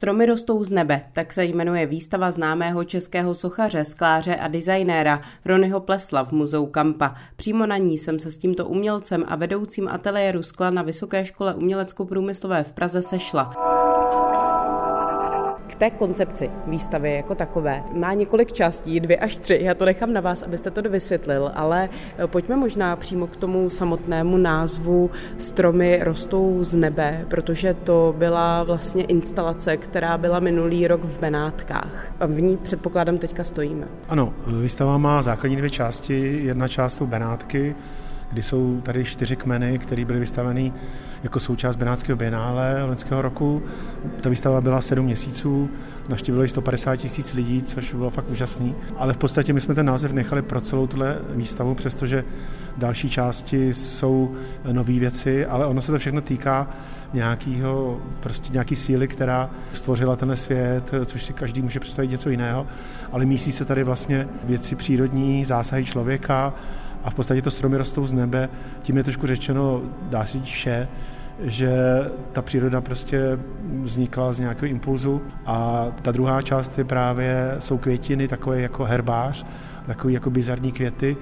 Stromy rostou z nebe, tak se jmenuje výstava známého českého sochaře, skláře a designéra Ronyho Plesla v muzeu Kampa. Přímo na ní jsem se s tímto umělcem a vedoucím ateliéru skla na Vysoké škole umělecko-průmyslové v Praze sešla té koncepci výstavy jako takové má několik částí, dvě až tři. Já to nechám na vás, abyste to dovysvětlil, ale eh, pojďme možná přímo k tomu samotnému názvu Stromy rostou z nebe, protože to byla vlastně instalace, která byla minulý rok v Benátkách. V ní předpokládám teďka stojíme. Ano, výstava má základní dvě části. Jedna část jsou Benátky, kdy jsou tady čtyři kmeny, které byly vystaveny jako součást Benátského bienále loňského roku. Ta výstava byla sedm měsíců, navštívilo 150 tisíc lidí, což bylo fakt úžasný. Ale v podstatě my jsme ten název nechali pro celou tuhle výstavu, přestože další části jsou nové věci, ale ono se to všechno týká nějakého, prostě nějaký síly, která stvořila tenhle svět, což si každý může představit něco jiného, ale mísí se tady vlastně věci přírodní, zásahy člověka, a v podstatě to stromy rostou z nebe. Tím je trošku řečeno, dá se vše, že ta příroda prostě vznikla z nějakého impulzu a ta druhá část je právě, jsou květiny, takové jako herbář, takové jako bizarní květy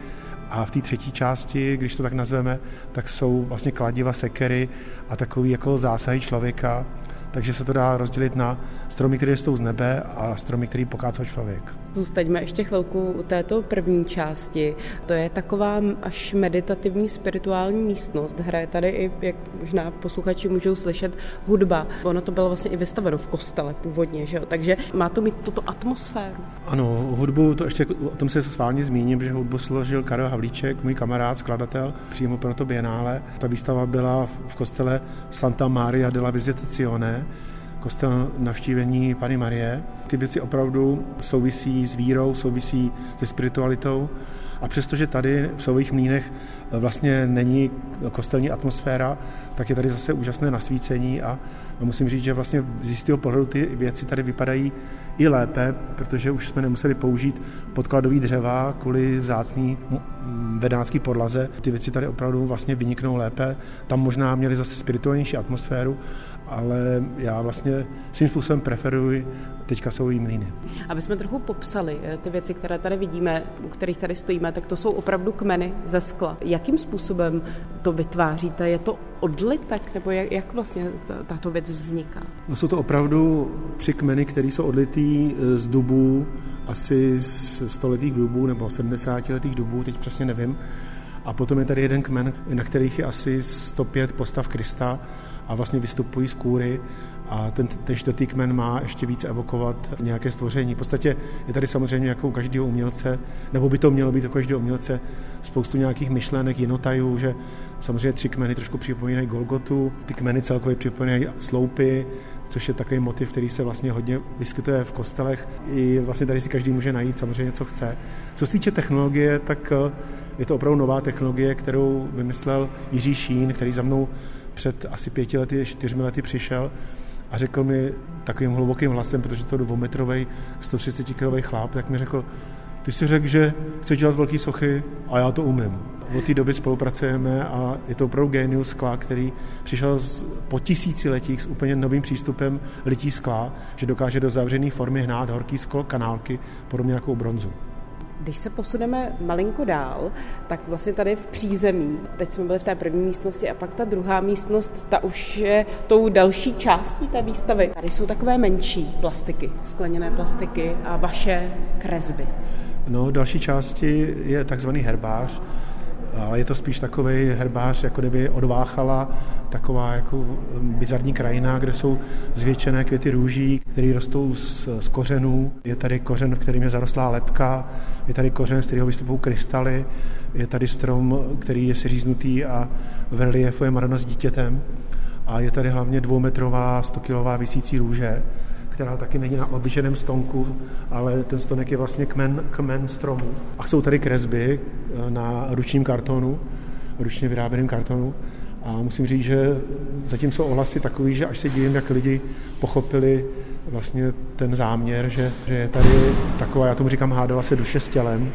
a v té třetí části, když to tak nazveme, tak jsou vlastně kladiva, sekery a takový jako zásahy člověka, takže se to dá rozdělit na stromy, které jsou z nebe a stromy, které pokácal člověk. Zůstaňme ještě chvilku u této první části. To je taková až meditativní spirituální místnost. Hraje tady i, jak možná posluchači můžou slyšet, hudba. Ono to bylo vlastně i vystaveno v kostele původně, že jo? takže má to mít tuto atmosféru. Ano, hudbu, to ještě o tom se s vámi zmíním, že hudbu složil Karel Havlíček, můj kamarád, skladatel, přímo pro to bienále. Ta výstava byla v kostele Santa Maria della Visitazione, kostel navštívení Pany Marie. Ty věci opravdu souvisí s vírou, souvisí se spiritualitou a přestože tady v Sových mlínech vlastně není kostelní atmosféra, tak je tady zase úžasné nasvícení a, a musím říct, že vlastně z jistého pohledu ty věci tady vypadají i lépe, protože už jsme nemuseli použít podkladový dřeva kvůli vzácný vedácký podlaze. Ty věci tady opravdu vlastně vyniknou lépe. Tam možná měli zase spirituálnější atmosféru, ale já vlastně svým způsobem preferuji teďka jsou jí mlýny. Aby jsme trochu popsali eh, ty věci, které tady vidíme, u kterých tady stojíme, tak to jsou opravdu kmeny ze skla. Jakým způsobem to vytváříte? Je to odlitek, nebo jak, jak vlastně tato věc vzniká? No jsou to opravdu tři kmeny, které jsou odlitý eh, z dubů, asi z stoletých dubů nebo 70 letých dubů, teď přesně nevím. A potom je tady jeden kmen, na kterých je asi 105 postav Krista a vlastně vystupují z kůry a ten, ten čtvrtý kmen má ještě víc evokovat nějaké stvoření. V podstatě je tady samozřejmě jako u každého umělce, nebo by to mělo být u každého umělce, spoustu nějakých myšlenek, jinotajů, že samozřejmě tři kmeny trošku připomínají Golgotu, ty kmeny celkově připomínají sloupy, což je takový motiv, který se vlastně hodně vyskytuje v kostelech. I vlastně tady si každý může najít samozřejmě, co chce. Co se týče technologie, tak eh, je to opravdu nová technologie, kterou vymyslel Jiří Šín, který za mnou před asi pěti lety, čtyřmi lety přišel a řekl mi takovým hlubokým hlasem, protože to dvoumetrový, 130 kilový chlap, tak mi řekl, ty jsi řekl, že chci dělat velké sochy a já to umím. Od té doby spolupracujeme a je to opravdu genius skla, který přišel z, po tisíciletích s úplně novým přístupem lití skla, že dokáže do zavřené formy hnát horký sklo kanálky, podobně jako u bronzu. Když se posuneme malinko dál, tak vlastně tady v přízemí, teď jsme byli v té první místnosti a pak ta druhá místnost, ta už je tou další částí té výstavy. Tady jsou takové menší plastiky, skleněné plastiky a vaše kresby. No, další části je takzvaný herbář, ale je to spíš takový herbář, jako kdyby odváchala taková jako bizarní krajina, kde jsou zvětšené květy růží, které rostou z, z kořenů. Je tady kořen, v kterým je zarostlá lepka, je tady kořen, z kterého vystupují krystaly, je tady strom, který je seříznutý a v reliefu je Madonna s dítětem. A je tady hlavně dvoumetrová, 100 visící růže, která taky není na obyčejném stonku, ale ten stonek je vlastně kmen, kmen stromu. A jsou tady kresby na ručním kartonu, ručně vyráběném kartonu. A musím říct, že zatím jsou ohlasy takový, že až se divím, jak lidi pochopili vlastně ten záměr, že, že je tady taková, já tomu říkám, hádala se duše s tělem,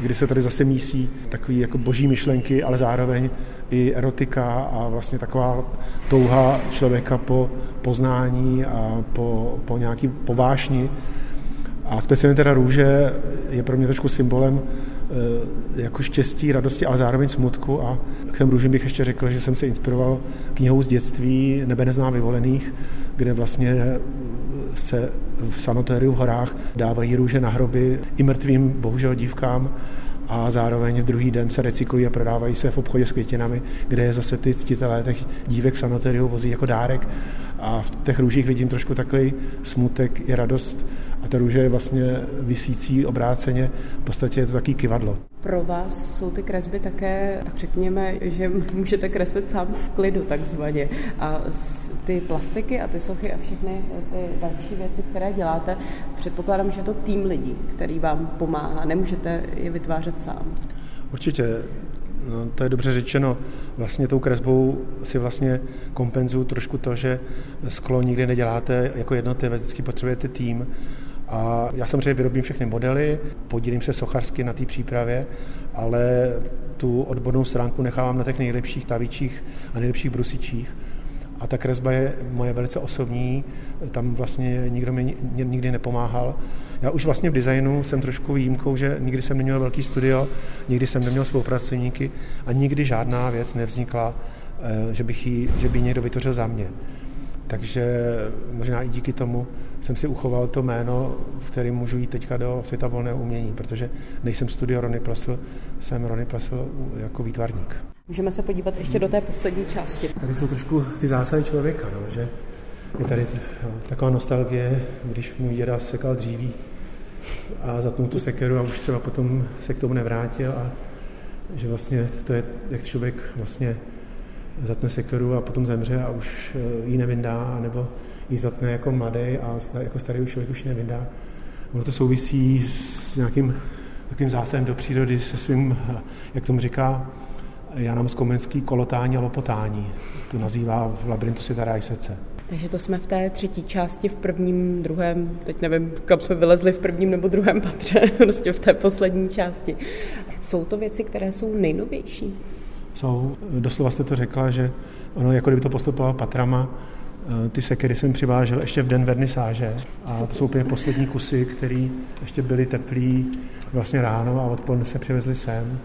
kdy se tady zase mísí takový jako boží myšlenky, ale zároveň i erotika a vlastně taková touha člověka po poznání a po, po nějaký povášni. A speciálně teda růže je pro mě trošku symbolem eh, jako štěstí, radosti, ale zároveň smutku. A k těm růžím bych ještě řekl, že jsem se inspiroval knihou z dětství Nebe nezná vyvolených, kde vlastně se v sanatériu v horách dávají růže na hroby i mrtvým, bohužel dívkám a zároveň v druhý den se recyklují a prodávají se v obchodě s květinami, kde je zase ty ctitelé těch dívek v sanatoriu vozí jako dárek a v těch růžích vidím trošku takový smutek i radost a ta růže je vlastně vysící obráceně, v podstatě je to taký kivadlo. Pro vás jsou ty kresby také, tak řekněme, že můžete kreslit sám v klidu takzvaně. A ty plastiky a ty sochy a všechny ty další věci, které děláte, předpokládám, že je to tým lidí, který vám pomáhá. Nemůžete je vytvářet sám. Určitě. No, to je dobře řečeno. Vlastně tou kresbou si vlastně kompenzuju trošku to, že sklo nikdy neděláte jako jednotlivec, vždycky potřebujete tým a já samozřejmě vyrobím všechny modely, podílím se sochařsky na té přípravě, ale tu odbornou stránku nechávám na těch nejlepších tavičích a nejlepších brusičích. A ta kresba je moje velice osobní, tam vlastně nikdo mi nikdy nepomáhal. Já už vlastně v designu jsem trošku výjimkou, že nikdy jsem neměl velký studio, nikdy jsem neměl spolupracovníky a nikdy žádná věc nevznikla, eh, že, bych jí, že by někdo vytvořil za mě. Takže možná i díky tomu jsem si uchoval to jméno, v kterém můžu jít teďka do světa volného umění, protože nejsem studio Rony Plesl, jsem Rony Plesl jako výtvarník. Můžeme se podívat ještě do té poslední části. Tady jsou trošku ty zásady člověka, no, že je tady no, taková nostalgie, když můj děda sekal dříví a zatnul tu sekeru a už třeba potom se k tomu nevrátil a že vlastně to je, jak člověk vlastně zatne sekeru a potom zemře a už eh, ji nevyndá, nebo ji zatne jako mladý a jako starý člověk už ji nevyndá. Ono to souvisí s nějakým takovým zásahem do přírody se svým, eh, jak tomu říká Jan Skomenský, kolotání a lopotání. To nazývá v labirintu světa ráj srdce. Takže to jsme v té třetí části, v prvním, druhém, teď nevím, kam jsme vylezli v prvním nebo druhém patře, prostě v té poslední části. Jsou to věci, které jsou nejnovější? Jsou, doslova jste to řekla, že ono, jako kdyby to postupovalo patrama, eh, ty sekery jsem přivážel ještě v den vernisáže a to jsou úplně poslední kusy, které ještě byly teplý vlastně ráno a odpoledne se přivezli sem.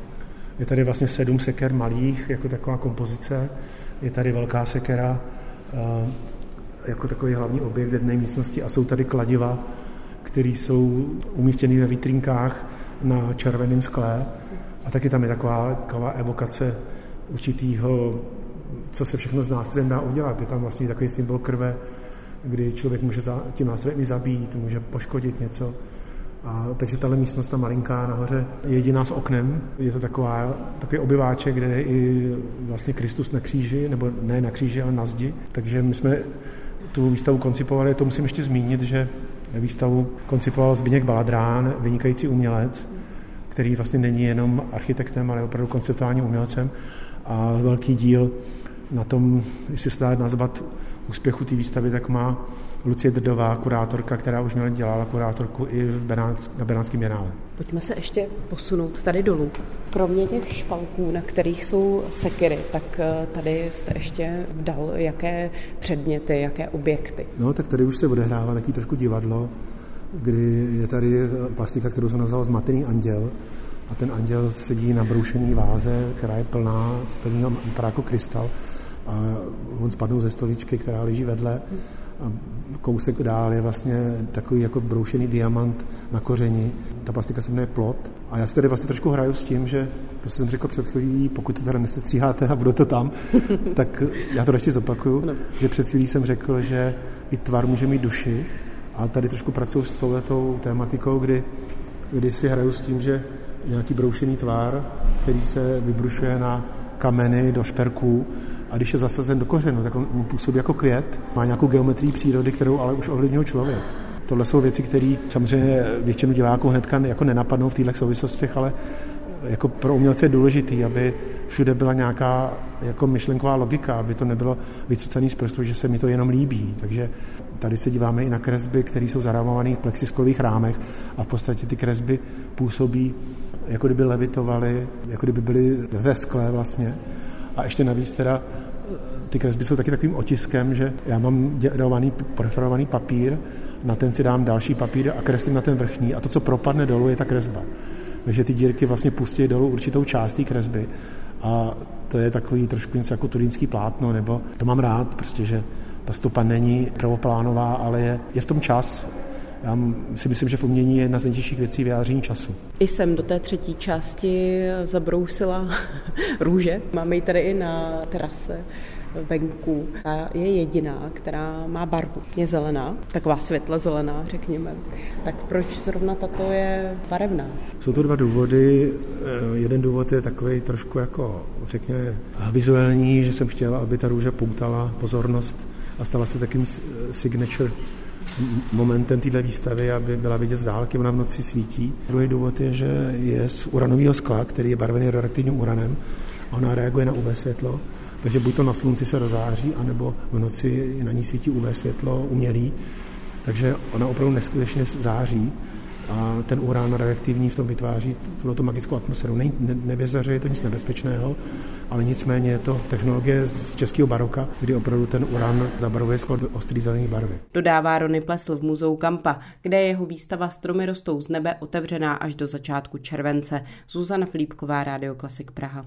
Je tady vlastně sedm seker malých, jako taková kompozice. Je tady velká sekera, eh, jako takový hlavní objekt v jedné místnosti a jsou tady kladiva, které jsou umístěny ve vitrínkách na červeném skle. A taky tam je taková, taková evokace určitýho, co se všechno s nástrojem dá udělat. Je tam vlastně takový symbol krve, kdy člověk může za, tím nástrojem i zabít, může poškodit něco. A, takže tahle místnost, ta malinká nahoře, je jediná s oknem. Je to taková, takový obyváček, kde je i vlastně Kristus na kříži, nebo ne na kříži, ale na zdi. Takže my jsme tu výstavu koncipovali, to musím ještě zmínit, že výstavu koncipoval Zbigněk Baladrán, vynikající umělec, který vlastně není jenom architektem, ale opravdu konceptuálním umělcem a velký díl na tom, jestli se dá nazvat úspěchu té výstavy, tak má Lucie Drdová, kurátorka, která už měla dělala kurátorku i v Benátsk, na Benátském jenále. Pojďme se ještě posunout tady dolů. Kromě těch špalků, na kterých jsou sekery, tak eh, tady jste ještě dal jaké předměty, jaké objekty? No, tak tady už se odehrává taky trošku divadlo, kdy je tady plastika, kterou jsem nazval Zmatený anděl, a ten anděl sedí na broušený váze, která je plná, plný, vypadá jako krystal a on spadnou ze stoličky, která leží vedle a kousek dál je vlastně takový jako broušený diamant na kořeni. Ta plastika se jmenuje plot. A já si tady vlastně trošku hraju s tím, že to, jsem řekl před chvílí, pokud to teda nesestříháte a bude to tam, tak já to ještě zopakuju, no. že před chvílí jsem řekl, že i tvar může mít duši a tady trošku pracuji s touhletou tématikou, kdy, kdy si hraju s tím, že nějaký broušený tvár, který se vybrušuje na kameny do šperků a když je zasazen do kořenu, tak on působí jako květ, má nějakou geometrii přírody, kterou ale už ovlivnil člověk. Tohle jsou věci, které samozřejmě většinu diváků hnedka jako nenapadnou v těchto souvislostech, ale jako pro umělce je důležitý, aby všude byla nějaká jako myšlenková logika, aby to nebylo vycucený z prstu, že se mi to jenom líbí. Takže tady se díváme i na kresby, které jsou zarámované v plexisklových rámech a v podstatě ty kresby působí jako kdyby levitovaly, jako kdyby byly ve skle vlastně. A ještě navíc teda ty kresby jsou taky takovým otiskem, že já mám dělovaný, preferovaný papír, na ten si dám další papír a kreslím na ten vrchní a to, co propadne dolů, je ta kresba. Takže ty dírky vlastně pustí dolů určitou část té kresby a to je takový trošku něco jako turínský plátno, nebo to mám rád, prostě, že ta stopa není prvoplánová, ale je, je v tom čas, já si myslím, že v umění je jedna z nejtěžších věcí vyjádření času. I jsem do té třetí části zabrousila růže. Máme ji tady i na terase venku. Ta je jediná, která má barvu. Je zelená, taková světle zelená, řekněme. Tak proč zrovna tato je barevná? Jsou to dva důvody. Eh, jeden důvod je takový trošku jako, řekněme, vizuální, že jsem chtěla, aby ta růže poutala pozornost a stala se takým signature momentem této výstavy, aby byla vidět z dálky, ona v noci svítí. Druhý důvod je, že je z uranového skla, který je barvený radioaktivním uranem. Ona reaguje na UV světlo, takže buď to na slunci se rozáří, anebo v noci na ní svítí UV světlo umělý. Takže ona opravdu neskutečně září a ten urán radioaktivní v tom vytváří tu magickou atmosféru. Ne, ne, je to nic nebezpečného, ale nicméně je to technologie z českého baroka, kdy opravdu ten urán zabarvuje skoro ostrý zelený barvy. Dodává Rony Plesl v muzeu Kampa, kde je jeho výstava Stromy rostou z nebe otevřená až do začátku července. Zuzana Filipková, Radio Klasik Praha.